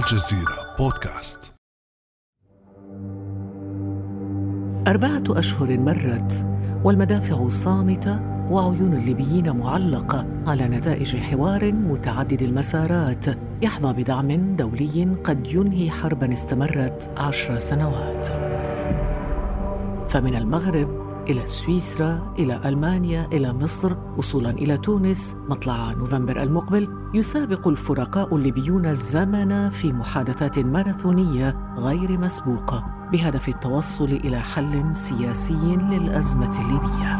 الجزيرة بودكاست. أربعة أشهر مرت والمدافع صامتة وعيون الليبيين معلقة على نتائج حوار متعدد المسارات يحظى بدعم دولي قد ينهي حربا استمرت عشر سنوات. فمن المغرب إلى سويسرا إلى ألمانيا إلى مصر وصولا إلى تونس. مطلع نوفمبر المقبل يسابق الفرقاء الليبيون الزمن في محادثات ماراثونية غير مسبوقة بهدف التوصل إلى حل سياسي للأزمة الليبية.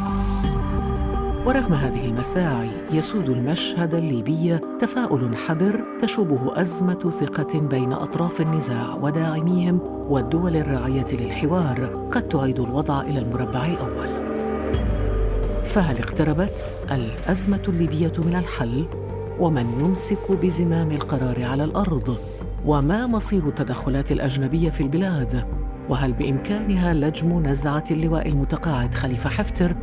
ورغم هذه المساعي يسود المشهد الليبي تفاؤل حذر تشوبه أزمة ثقة بين أطراف النزاع وداعميهم والدول الراعية للحوار قد تعيد الوضع إلى المربع الأول. فهل اقتربت الأزمة الليبية من الحل؟ ومن يمسك بزمام القرار على الأرض؟ وما مصير التدخلات الأجنبية في البلاد؟ وهل بإمكانها لجم نزعة اللواء المتقاعد خليفة حفتر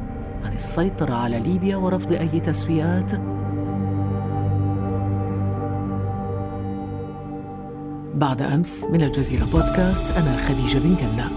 عن السيطرة على ليبيا ورفض أي تسويات. بعد أمس من الجزيرة بودكاست أنا خديجة بن جنة.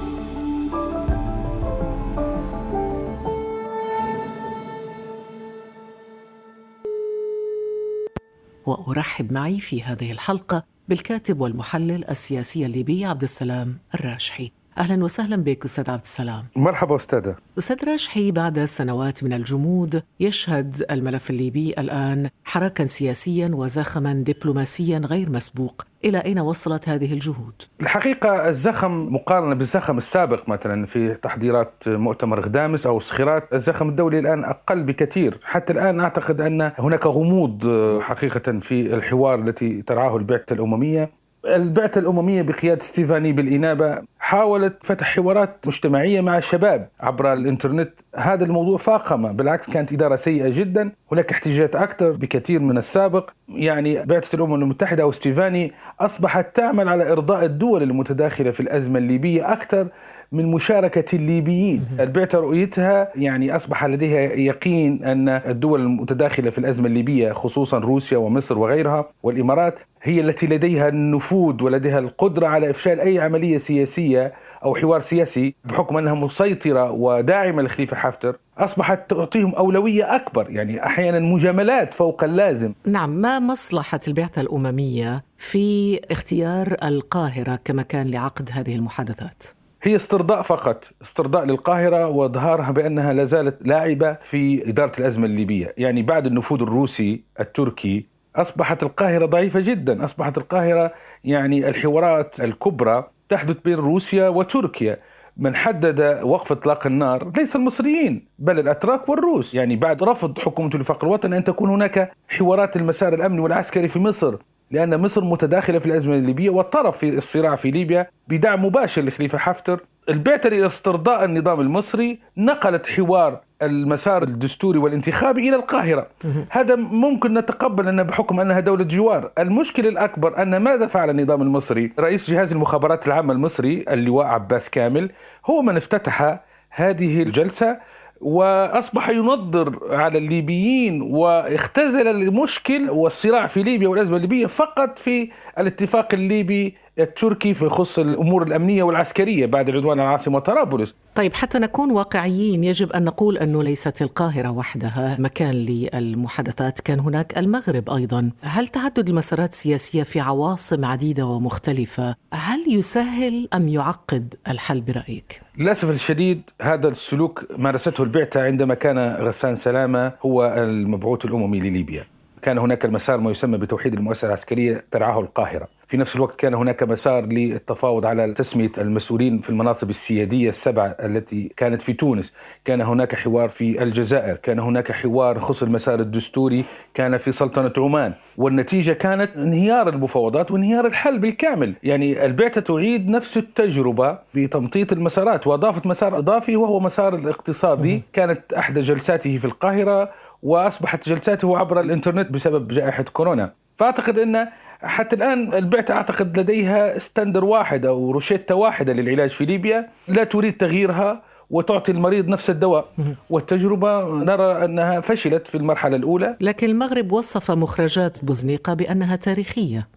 وأرحب معي في هذه الحلقة بالكاتب والمحلل السياسي الليبي عبد السلام الراشحي. أهلا وسهلا بك أستاذ عبد السلام. مرحبا أستاذة. أستاذ راشحي بعد سنوات من الجمود يشهد الملف الليبي الآن حراكا سياسيا وزخما دبلوماسيا غير مسبوق. إلى أين وصلت هذه الجهود؟ الحقيقة الزخم مقارنة بالزخم السابق مثلا في تحضيرات مؤتمر غدامس أو الصخيرات، الزخم الدولي الآن أقل بكثير، حتى الآن أعتقد أن هناك غموض حقيقة في الحوار التي ترعاه البعثة الأممية. البعثة الأممية بقيادة ستيفاني بالإنابة حاولت فتح حوارات مجتمعية مع الشباب عبر الإنترنت. هذا الموضوع فاقم بالعكس كانت إدارة سيئة جدا. هناك احتجاجات أكثر بكثير من السابق. يعني بعثة الأمم المتحدة أو ستيفاني أصبحت تعمل على إرضاء الدول المتداخلة في الأزمة الليبية أكثر من مشاركة الليبيين. البعثة رؤيتها يعني أصبح لديها يقين أن الدول المتداخلة في الأزمة الليبية خصوصا روسيا ومصر وغيرها والإمارات هي التي لديها النفوذ ولديها القدرة على إفشال أي عملية سياسية أو حوار سياسي بحكم أنها مسيطرة وداعمة لخليفة حفتر أصبحت تعطيهم أولوية أكبر. يعني أحيانا مجاملات فوق اللازم. نعم ما مصلحة البعثة الأممية في اختيار القاهرة كمكان لعقد هذه المحادثات؟ هي استرضاء فقط استرضاء للقاهرة وإظهارها بأنها لا زالت لاعبة في إدارة الأزمة الليبية. يعني بعد النفوذ الروسي التركي أصبحت القاهرة ضعيفة جدا. أصبحت القاهرة يعني الحوارات الكبرى تحدث بين روسيا وتركيا. من حدد وقف إطلاق النار ليس المصريين بل الأتراك والروس، يعني بعد رفض حكومة الوفاق الوطني أن تكون هناك حوارات المسار الامني والعسكري في مصر. لأن مصر متداخلة في الأزمة الليبية والطرف في الصراع في ليبيا بدعم مباشر لخليفة حفتر. البعثة لاسترضاء النظام المصري نقلت حوار المسار الدستوري والانتخابي إلى القاهرة. هذا ممكن نتقبل أنه بحكم أنها دولة جوار. المشكلة الأكبر أن ماذا فعل النظام المصري؟ رئيس جهاز المخابرات العامة المصري اللواء عباس كامل هو من افتتح هذه الجلسة وأصبح ينظر على الليبيين واختزل المشكل والصراع في ليبيا والأزمة الليبية فقط في الاتفاق الليبي التركي في خص الأمور الأمنية والعسكرية بعد العدوان على العاصمه طرابلس. طيب حتى نكون واقعيين يجب أن نقول أنه ليست القاهرة وحدها مكان للمحادثات، كان هناك المغرب أيضا. هل تعدد المسارات السياسية في عواصم عديدة ومختلفة هل يسهل أم يعقد الحل برأيك؟ للأسف الشديد هذا السلوك مارسته البعثة عندما كان غسان سلامة هو المبعوث الأممي لليبيا. كان هناك المسار ما يسمى بتوحيد المؤسسة العسكرية ترعاه القاهرة. في نفس الوقت كان هناك مسار للتفاوض على تسمية المسؤولين في المناصب السيادية السبعة التي كانت في تونس، كان هناك حوار في الجزائر، كان هناك حوار يخص المسار الدستوري كان في سلطنة عمان، والنتيجة كانت انهيار المفاوضات وانهيار الحل بالكامل، يعني البعثة تعيد نفس التجربة بتمطيط المسارات. وأضافت مسار إضافي وهو مسار الاقتصادي، كانت احدى جلساته في القاهرة وأصبحت جلساته عبر الإنترنت بسبب جائحة كورونا. فأعتقد إن حتى الآن البعثة أعتقد لديها standard واحد أو روشيتا واحدة للعلاج في ليبيا. لا تريد تغييرها وتعطي المريض نفس الدواء. والتجربة نرى أنها فشلت في المرحلة الأولى. لكن المغرب وصف مخرجات بوزنيقة بأنها تاريخية.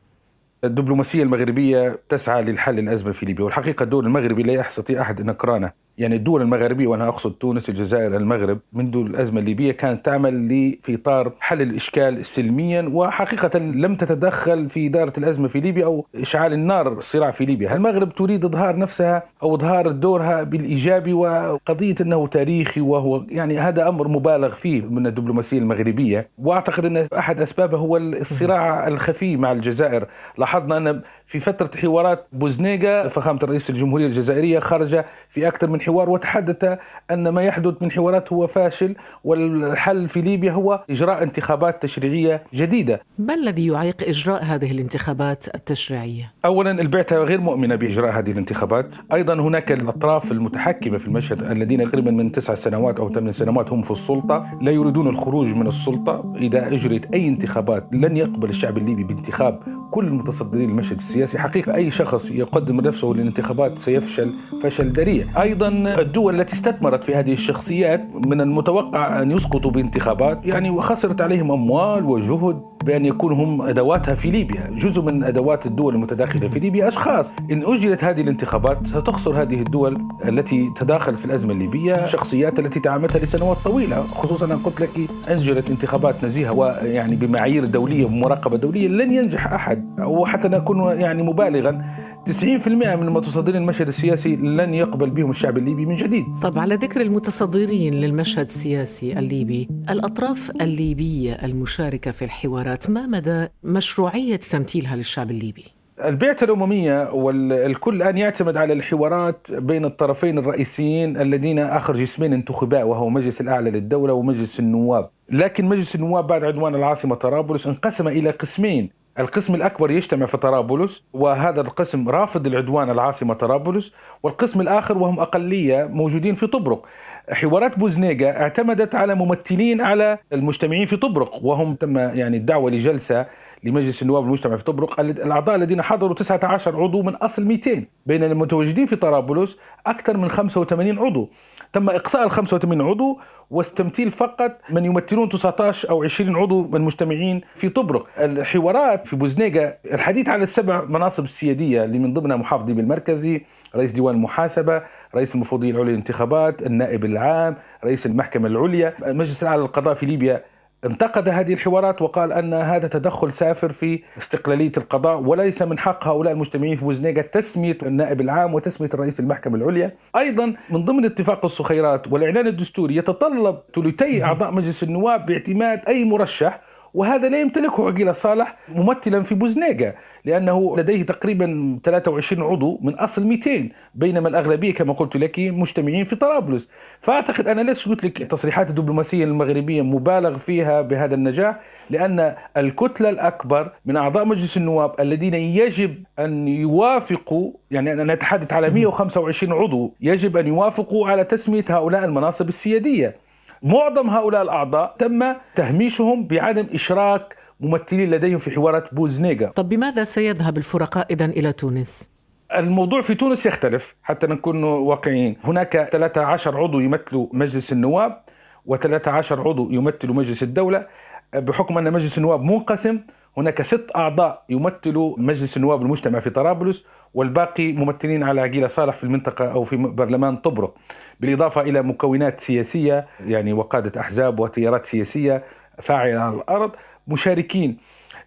الدبلوماسية المغربية تسعى للحل الأزمة في ليبيا والحقيقة الدور المغربي لا يستطيع أحد أن ينكره يعني الدول المغاربية وأنا أقصد تونس الجزائر المغرب منذ الأزمة الليبية كانت تعمل في إطار حل الإشكال سلميا وحقيقة لم تتدخل في إدارة الأزمة في ليبيا أو إشعال النار الصراع في ليبيا. المغرب تريد إظهار نفسها أو إظهار دورها بالإيجابي وقضية أنه تاريخي وهو يعني هذا أمر مبالغ فيه من الدبلوماسية المغربية؟ وأعتقد أن أحد أسبابه هو الصراع الخفي مع الجزائر. لاحظنا أن في فترة حوارات بوزنيغا فخامة الرئيس الجمهورية الجزائرية خرج في أكثر من حوار وتحدث أن ما يحدث من حوارات هو فاشل والحل في ليبيا هو إجراء انتخابات تشريعية جديدة. ما الذي يعيق إجراء هذه الانتخابات التشريعية؟ أولا البعثة غير مؤمنة بإجراء هذه الانتخابات. أيضا هناك الأطراف المتحكمة في المشهد الذين تقريبا من تسع سنوات أو ثمان سنوات هم في السلطة. لا يريدون الخروج من السلطة إذا أجريت أي انتخابات لن يقبل الشعب الليبي بانتخاب كل المتصدرين المشهد السياسي حقيقة أي شخص يقدم نفسه للانتخابات سيفشل فشل ذريع. أيضا الدول التي استثمرت في هذه الشخصيات من المتوقع أن يسقطوا بانتخابات يعني وخسرت عليهم أموال وجهد بأن يكونوا هم أدواتها في ليبيا. جزء من أدوات الدول المتداخلة في ليبيا أشخاص. إن أجرت هذه الانتخابات ستخسر هذه الدول التي تداخلت في الأزمة الليبية شخصيات التي تعاملتها لسنوات طويلة. خصوصا أن قلت لك أنجرت انتخابات نزيهة ويعني بمعايير دولية ومراقبة دولية لن ينجح أحد وحتى نكون يعني مبالغا 90% من المتصدرين المشهد السياسي لن يقبل بهم الشعب الليبي من جديد. طب على ذكر المتصدرين للمشهد السياسي الليبي الأطراف الليبية المشاركة في الحوارات ما مدى مشروعية تمثيلها للشعب الليبي؟ البيعة الأممية والكل الآن يعتمد على الحوارات بين الطرفين الرئيسيين الذين آخر جسمين انتخباء وهو مجلس الأعلى للدولة ومجلس النواب. لكن مجلس النواب بعد عدوان العاصمة طرابلس انقسم إلى قسمين. القسم الأكبر يجتمع في طرابلس وهذا القسم رافض العدوان العاصمة طرابلس والقسم الآخر وهم أقلية موجودين في طبرق. حوارات بوزنيغا اعتمدت على ممثلين على المجتمعين في طبرق وهم تم يعني الدعوة لجلسة لمجلس النواب المجتمع في طبرق الأعضاء الذين حضروا 19 عضو من أصل 200 بين المتواجدين في طرابلس أكثر من 85 عضو. تم إقصاء ال 85 عضو واستمثيل فقط من يمثلون 19 أو 20 عضو من المجتمعين في طبرق. الحوارات في بوزنيغا الحديث عن السبع مناصب السيادية اللي من ضمنها محافظ بالمركزي رئيس ديوان المحاسبة رئيس المفوضية العليا للانتخابات النائب العام رئيس المحكمة العليا المجلس الأعلى للقضاء في ليبيا. انتقد هذه الحوارات وقال أن هذا تدخل سافر في استقلالية القضاء وليس من حق هؤلاء المجتمعين في بوزنيغا تسمية النائب العام وتسمية الرئيس المحكمة العليا، أيضا من ضمن اتفاق الصخيرات والإعلان الدستوري يتطلب ثلثي أعضاء مجلس النواب باعتماد أي مرشح وهذا لا يمتلكه عقيل صالح ممثلا في بوزنيغا لأنه لديه تقريبا 23 عضو من أصل 200 بينما الأغلبية كما قلت لك مجتمعين في طرابلس. فأعتقد أنا ليش قلت لك التصريحات الدبلوماسية المغربية مبالغ فيها بهذا النجاح؟ لأن الكتلة الأكبر من أعضاء مجلس النواب الذين يجب أن يوافقوا يعني أنا نتحدث على 125 عضو يجب أن يوافقوا على تسمية هؤلاء المناصب السيادية. معظم هؤلاء الأعضاء تم تهميشهم بعدم إشراك ممثلين لديهم في حوارات بوزنيغا. طب بماذا سيذهب الفرقاء إذا إلى تونس؟ الموضوع في تونس يختلف حتى نكون واقعيين. هناك 13 عضو يمثلوا مجلس النواب و13 عضو يمثلوا مجلس الدولة. بحكم أن مجلس النواب منقسم هناك ست أعضاء يمثلوا مجلس النواب المجتمع في طرابلس والباقي ممثلين على عقيلة صالح في المنطقة أو في برلمان طبرق بالإضافة إلى مكونات سياسية يعني وقادة أحزاب وتيارات سياسية فاعلة على الأرض مشاركين.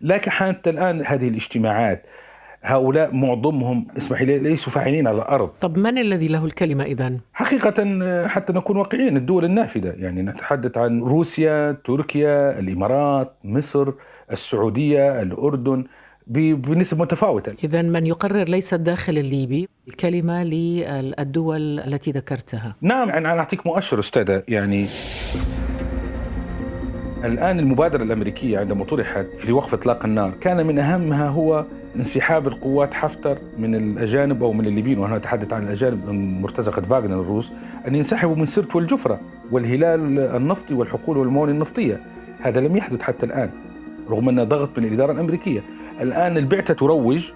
لكن حتى الآن هذه الاجتماعات هؤلاء معظمهم اسمح لي ليسوا فاعلين على الأرض. طب من الذي له الكلمة اذا حقيقة حتى نكون واقعيين الدول النافذة. يعني نتحدث عن روسيا تركيا الإمارات مصر السعودية الأردن. بنسب متفاوتة. اذا من يقرر ليس الداخل الليبي الكلمة للدول التي ذكرتها. نعم أنا أعطيك مؤشر أستاذة يعني الآن المبادرة الأمريكية عندما طرحت في وقف إطلاق النار كان من أهمها هو انسحاب القوات حفتر من الأجانب أو من الليبيين وأنا أتحدث عن الأجانب من مرتزقة فاغنر الروس أن ينسحبوا من سرت والجفرة والهلال النفطي والحقول والموانئ النفطية. هذا لم يحدث حتى الآن رغم أن ضغط من الإدارة الأمريكية. الآن البعثة تروج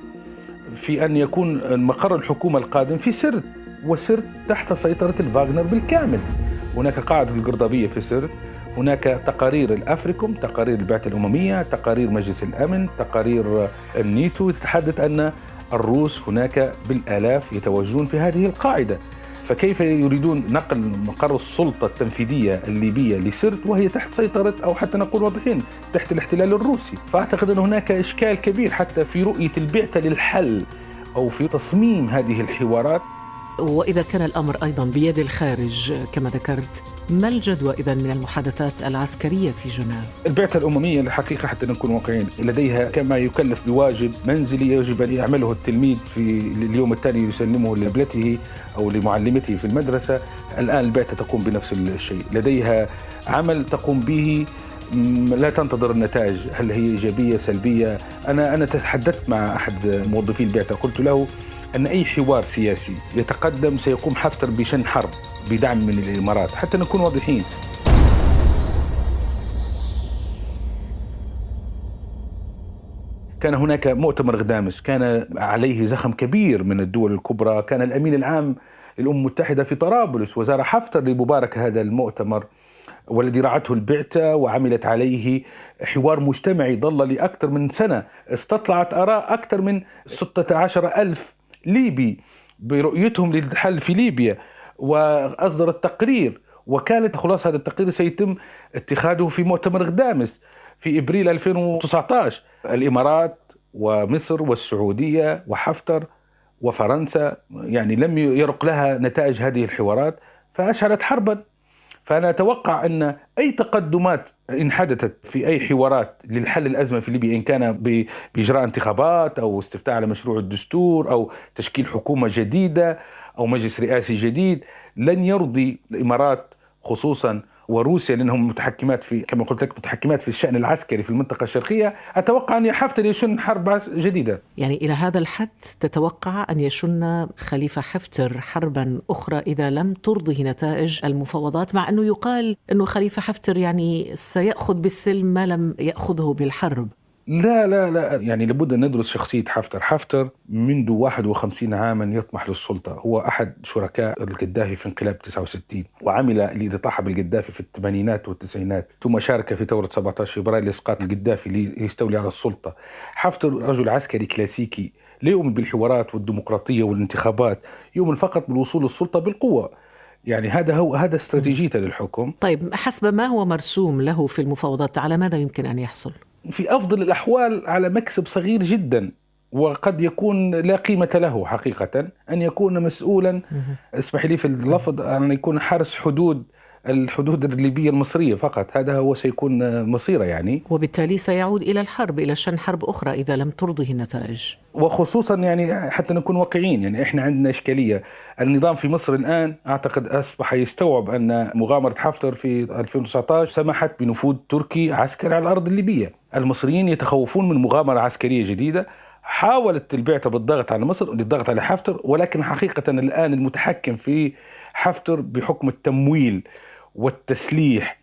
في أن يكون مقر الحكومة القادم في سرت وسرت تحت سيطرة الفاغنر بالكامل. هناك قاعدة القرضبية في سرت هناك تقارير الأفريكوم تقارير البعثة الأممية تقارير مجلس الأمن تقارير النيتو تتحدث أن الروس هناك بالآلاف يتواجدون في هذه القاعدة. فكيف يريدون نقل مقر السلطة التنفيذية الليبية لسرت وهي تحت سيطرة أو حتى نقول واضحين تحت الاحتلال الروسي؟ فأعتقد أن هناك إشكال كبير حتى في رؤية البعثة للحل أو في تصميم هذه الحوارات. وإذا كان الأمر أيضا بيد الخارج كما ذكرت ما الجدوى إذا من المحادثات العسكرية في جنيف؟ البعثة الأممية الحقيقة حتى نكون واقعيين لديها كما يكلف بواجب منزلي يجب أن يعمله التلميذ في اليوم التالي يسلمه لابنته أو لمعلمته في المدرسة. الآن البعثة تقوم بنفس الشيء. لديها عمل تقوم به. لا تنتظر النتائج. هل هي إيجابية سلبية؟ أنا أنا تحدثت مع أحد موظفي البعثة. قلت له أن أي حوار سياسي يتقدم سيقوم حفتر بشن حرب. بدعم من الإمارات حتى نكون واضحين. كان هناك مؤتمر غدامس كان عليه زخم كبير من الدول الكبرى كان الأمين العام للأمم المتحدة في طرابلس وزار حفتر لمبارك هذا المؤتمر والذي رعته البعثة وعملت عليه حوار مجتمعي ظل لأكثر من سنة. استطلعت آراء أكثر من 16 ألف ليبي برؤيتهم للحل في ليبيا. وأصدرت تقرير وكانت خلاص هذا التقرير سيتم اتخاذه في مؤتمر غدامس في إبريل 2019 الإمارات ومصر والسعودية وحفتر وفرنسا يعني لم يرق لها نتائج هذه الحوارات فاشعلت حربا. فأنا أتوقع أن أي تقدمات إن حدثت في أي حوارات للحل الأزمة في ليبيا إن كان بإجراء انتخابات أو استفتاء على مشروع الدستور أو تشكيل حكومة جديدة أو مجلس رئاسي جديد لن يرضي الإمارات خصوصا وروسيا لأنهم متحكمات في كما قلت لك متحكمات في الشأن العسكري في المنطقة الشرقية. أتوقع أن حفتر يشن حرب جديدة. يعني إلى هذا الحد تتوقع أن يشن خليفة حفتر حربا أخرى إذا لم ترضه نتائج المفاوضات مع أنه يقال أنه خليفة حفتر يعني سيأخذ بالسلم ما لم يأخذه بالحرب. لا لا لا. يعني لابد أن ندرس شخصية حفتر. حفتر منذ 51 عاما يطمح للسلطة. هو أحد شركاء القذافي في انقلاب 69 وعمل لإطاحة بالقذافي في الثمانينات والتسعينات. ثم شارك في ثورة 17 فبراير لإسقاط القذافي ليستولي على السلطة. حفتر رجل عسكري كلاسيكي. لا يؤمن بالحوارات والديمقراطية والانتخابات. يؤمن فقط بالوصول للسلطة بالقوة. يعني هذا هو هذا استراتيجيته للحكم. طيب حسب ما هو مرسوم له في المفاوضات على ماذا يمكن أن يحصل؟ في أفضل الأحوال على مكسب صغير جدا وقد يكون لا قيمة له حقيقة أن يكون مسؤولا. اسمح لي في اللفظ أن يكون حارس حدود الحدود الليبية المصرية فقط. هذا هو سيكون مصيره يعني. وبالتالي سيعود إلى الحرب إلى شن حرب أخرى إذا لم ترضه النتائج. وخصوصا يعني حتى نكون واقعيين يعني إحنا عندنا إشكالية. النظام في مصر الآن أعتقد أصبح يستوعب أن مغامرة حفتر في 2019 سمحت بنفوذ تركي عسكري على الأرض الليبية. المصريين يتخوفون من مغامرة عسكرية جديدة. حاولت البعثة بالضغط على مصر للضغط على حفتر ولكن حقيقة الآن المتحكم في حفتر بحكم التمويل والتسليح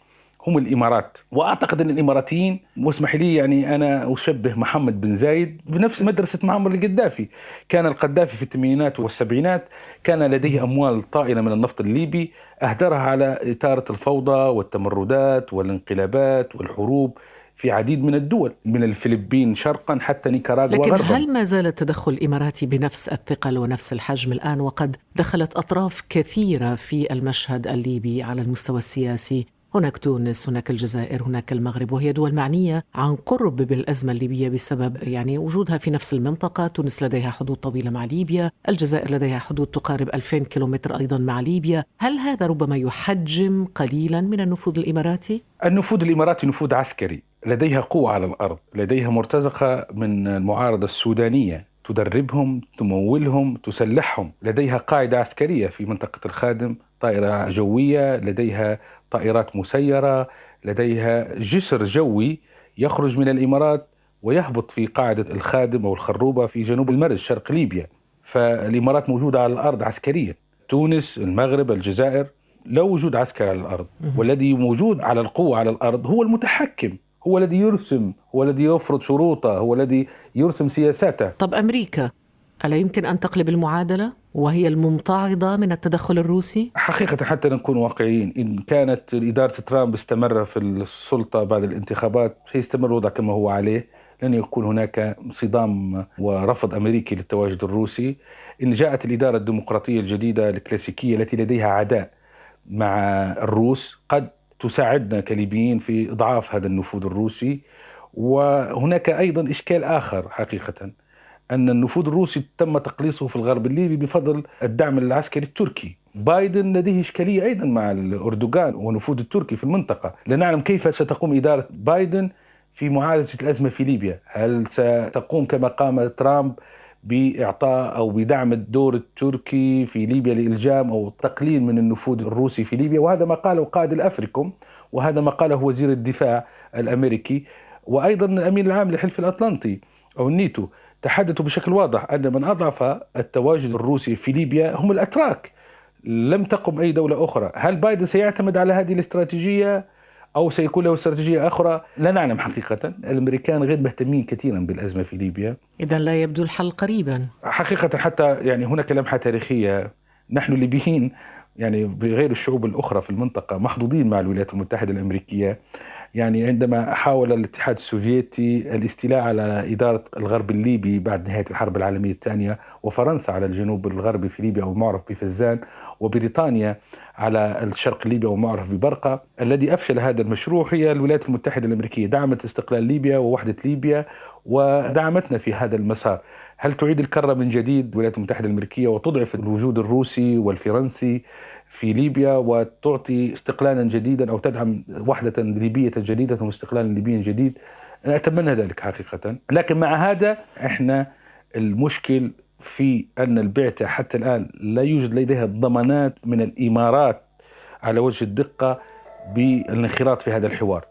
هم الإمارات. وأعتقد أن الإماراتيين واسمح لي يعني أنا أشبه محمد بن زايد بنفس مدرسة معمر القذافي كان القذافي في الثمانينات والسبعينات كان لديه أموال طائلة من النفط الليبي أهدرها على اثاره الفوضى والتمردات والانقلابات والحروب. في عديد من الدول من الفلبين شرقا حتى نيكاراغوا لكن غربا. هل ما زال التدخل الإماراتي بنفس الثقل ونفس الحجم الآن؟ وقد دخلت أطراف كثيرة في المشهد الليبي على المستوى السياسي. هناك تونس هناك الجزائر هناك المغرب وهي دول معنية عن قرب بالأزمة الليبية بسبب يعني وجودها في نفس المنطقة. تونس لديها حدود طويلة مع ليبيا الجزائر لديها حدود تقارب 2000 كيلومتر أيضا مع ليبيا. هل هذا ربما يحجم قليلا من النفوذ الإماراتي؟ النفوذ الإماراتي نفوذ عسكري. لديها قوة على الأرض لديها مرتزقة من المعارضة السودانية تدربهم تمولهم تسلحهم. لديها قاعدة عسكرية في منطقة الخادم طائرة جوية لديها طائرات مسيرة لديها جسر جوي يخرج من الإمارات ويهبط في قاعدة الخادم أو الخروبة في جنوب المرج شرق ليبيا. فالإمارات موجودة على الأرض عسكريا. تونس المغرب الجزائر لا وجود عسكري على الأرض. والذي موجود على القوة على الأرض هو المتحكم. هو الذي يرسم هو الذي يفرض شروطه هو الذي يرسم سياساته. طب أمريكا ألا يمكن أن تقلب المعادلة وهي الممتعضة من التدخل الروسي؟ حقيقة حتى نكون واقعيين إن كانت إدارة ترامب استمر في السلطة بعد الانتخابات سيستمر الوضع كما هو عليه. لن يكون هناك صدام ورفض أمريكي للتواجد الروسي. إن جاءت الإدارة الديمقراطية الجديدة الكلاسيكية التي لديها عداء مع الروس قد تساعدنا كليبيين في إضعاف هذا النفوذ الروسي وهناك أيضا إشكال آخر حقيقة أن النفوذ الروسي تم تقليصه في الغرب الليبي بفضل الدعم العسكري التركي. بايدن لديه إشكالية أيضا مع الأردوغان والنفوذ التركي في المنطقة. لا نعلم كيف ستقوم إدارة بايدن في معالجة الأزمة في ليبيا. هل ستقوم كما قام ترامب بإعطاء أو بدعم الدور التركي في ليبيا لإلجام أو تقليل من النفوذ الروسي في ليبيا. وهذا ما قاله قائد الأفريكوم وهذا ما قاله وزير الدفاع الأمريكي. وأيضا الأمين العام للحلف الأطلنطي أو النيتو تحدثوا بشكل واضح أن من أضعف التواجد الروسي في ليبيا هم الأتراك. لم تقم أي دولة أخرى، هل بايدن سيعتمد على هذه الاستراتيجية؟ أو سيكون له استراتيجية أخرى؟ لا نعلم حقيقة، الأمريكان غير مهتمين كثيرا بالأزمة في ليبيا. اذا لا يبدو الحل قريبا. حقيقة حتى يعني هناك لمحه تاريخية نحن الليبيين يعني بغير الشعوب الأخرى في المنطقة محظوظين مع الولايات المتحدة الأمريكية يعني عندما حاول الاتحاد السوفيتي الاستيلاء على إدارة الغرب الليبي بعد نهاية الحرب العالمية الثانية وفرنسا على الجنوب الغربي في ليبيا أو المعرف بفزان وبريطانيا على الشرق الليبي أو المعرف ببرقة الذي أفشل هذا المشروع هي الولايات المتحدة الأمريكية. دعمت استقلال ليبيا ووحدة ليبيا ودعمتنا في هذا المسار. هل تعيد الكرة من جديد الولايات المتحدة الأمريكية وتضعف الوجود الروسي والفرنسي؟ في ليبيا وتعطي استقلالا جديدا أو تدعم وحدة ليبية جديدة واستقلالا ليبيا جديد. أتمنى ذلك حقيقة. لكن مع هذا إحنا المشكل في أن البعثة حتى الآن لا يوجد لديها ضمانات من الإمارات على وجه الدقة بالانخراط في هذا الحوار.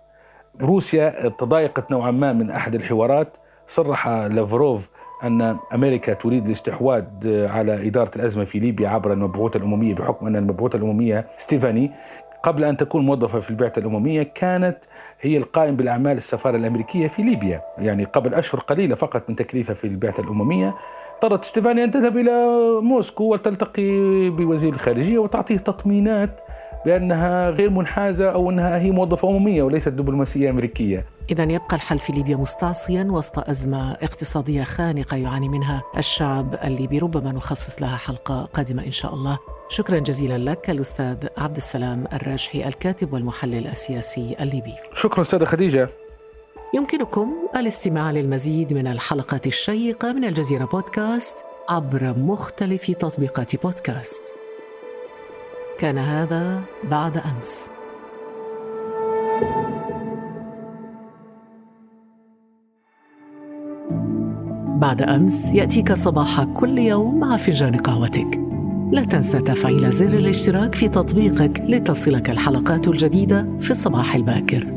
روسيا تضايقت نوعا ما من أحد الحوارات. صرح لافروف أن أمريكا تريد الاستحواذ على إدارة الأزمة في ليبيا عبر المبعوثة الأممية بحكم أن المبعوثة الأممية ستيفاني قبل أن تكون موظفة في البعثة الأممية كانت هي القائم بالأعمال السفارة الأمريكية في ليبيا. يعني قبل أشهر قليلة فقط من تكليفها في البعثة الأممية اضطرت ستيفاني أن تذهب إلى موسكو وتلتقي بوزير الخارجية وتعطيه تطمينات بأنها غير منحازة أو أنها هي موظفة أممية وليست دبلوماسية أمريكية. إذا يبقى الحل في ليبيا مستعصيا وسط أزمة اقتصادية خانقة يعاني منها الشعب الليبي. ربما نخصص لها حلقة قادمة إن شاء الله. شكرا جزيلا لك الأستاذ عبد السلام الراجحي الكاتب والمحلل السياسي الليبي. شكرا أستاذة خديجة. يمكنكم الاستماع للمزيد من الحلقات الشيقة من الجزيرة بودكاست عبر مختلف تطبيقات بودكاست. كان هذا بعد أمس. بعد أمس يأتيك صباح كل يوم مع فنجان قهوتك. لا تنسى تفعيل زر الاشتراك في تطبيقك لتصلك الحلقات الجديدة في الصباح الباكر.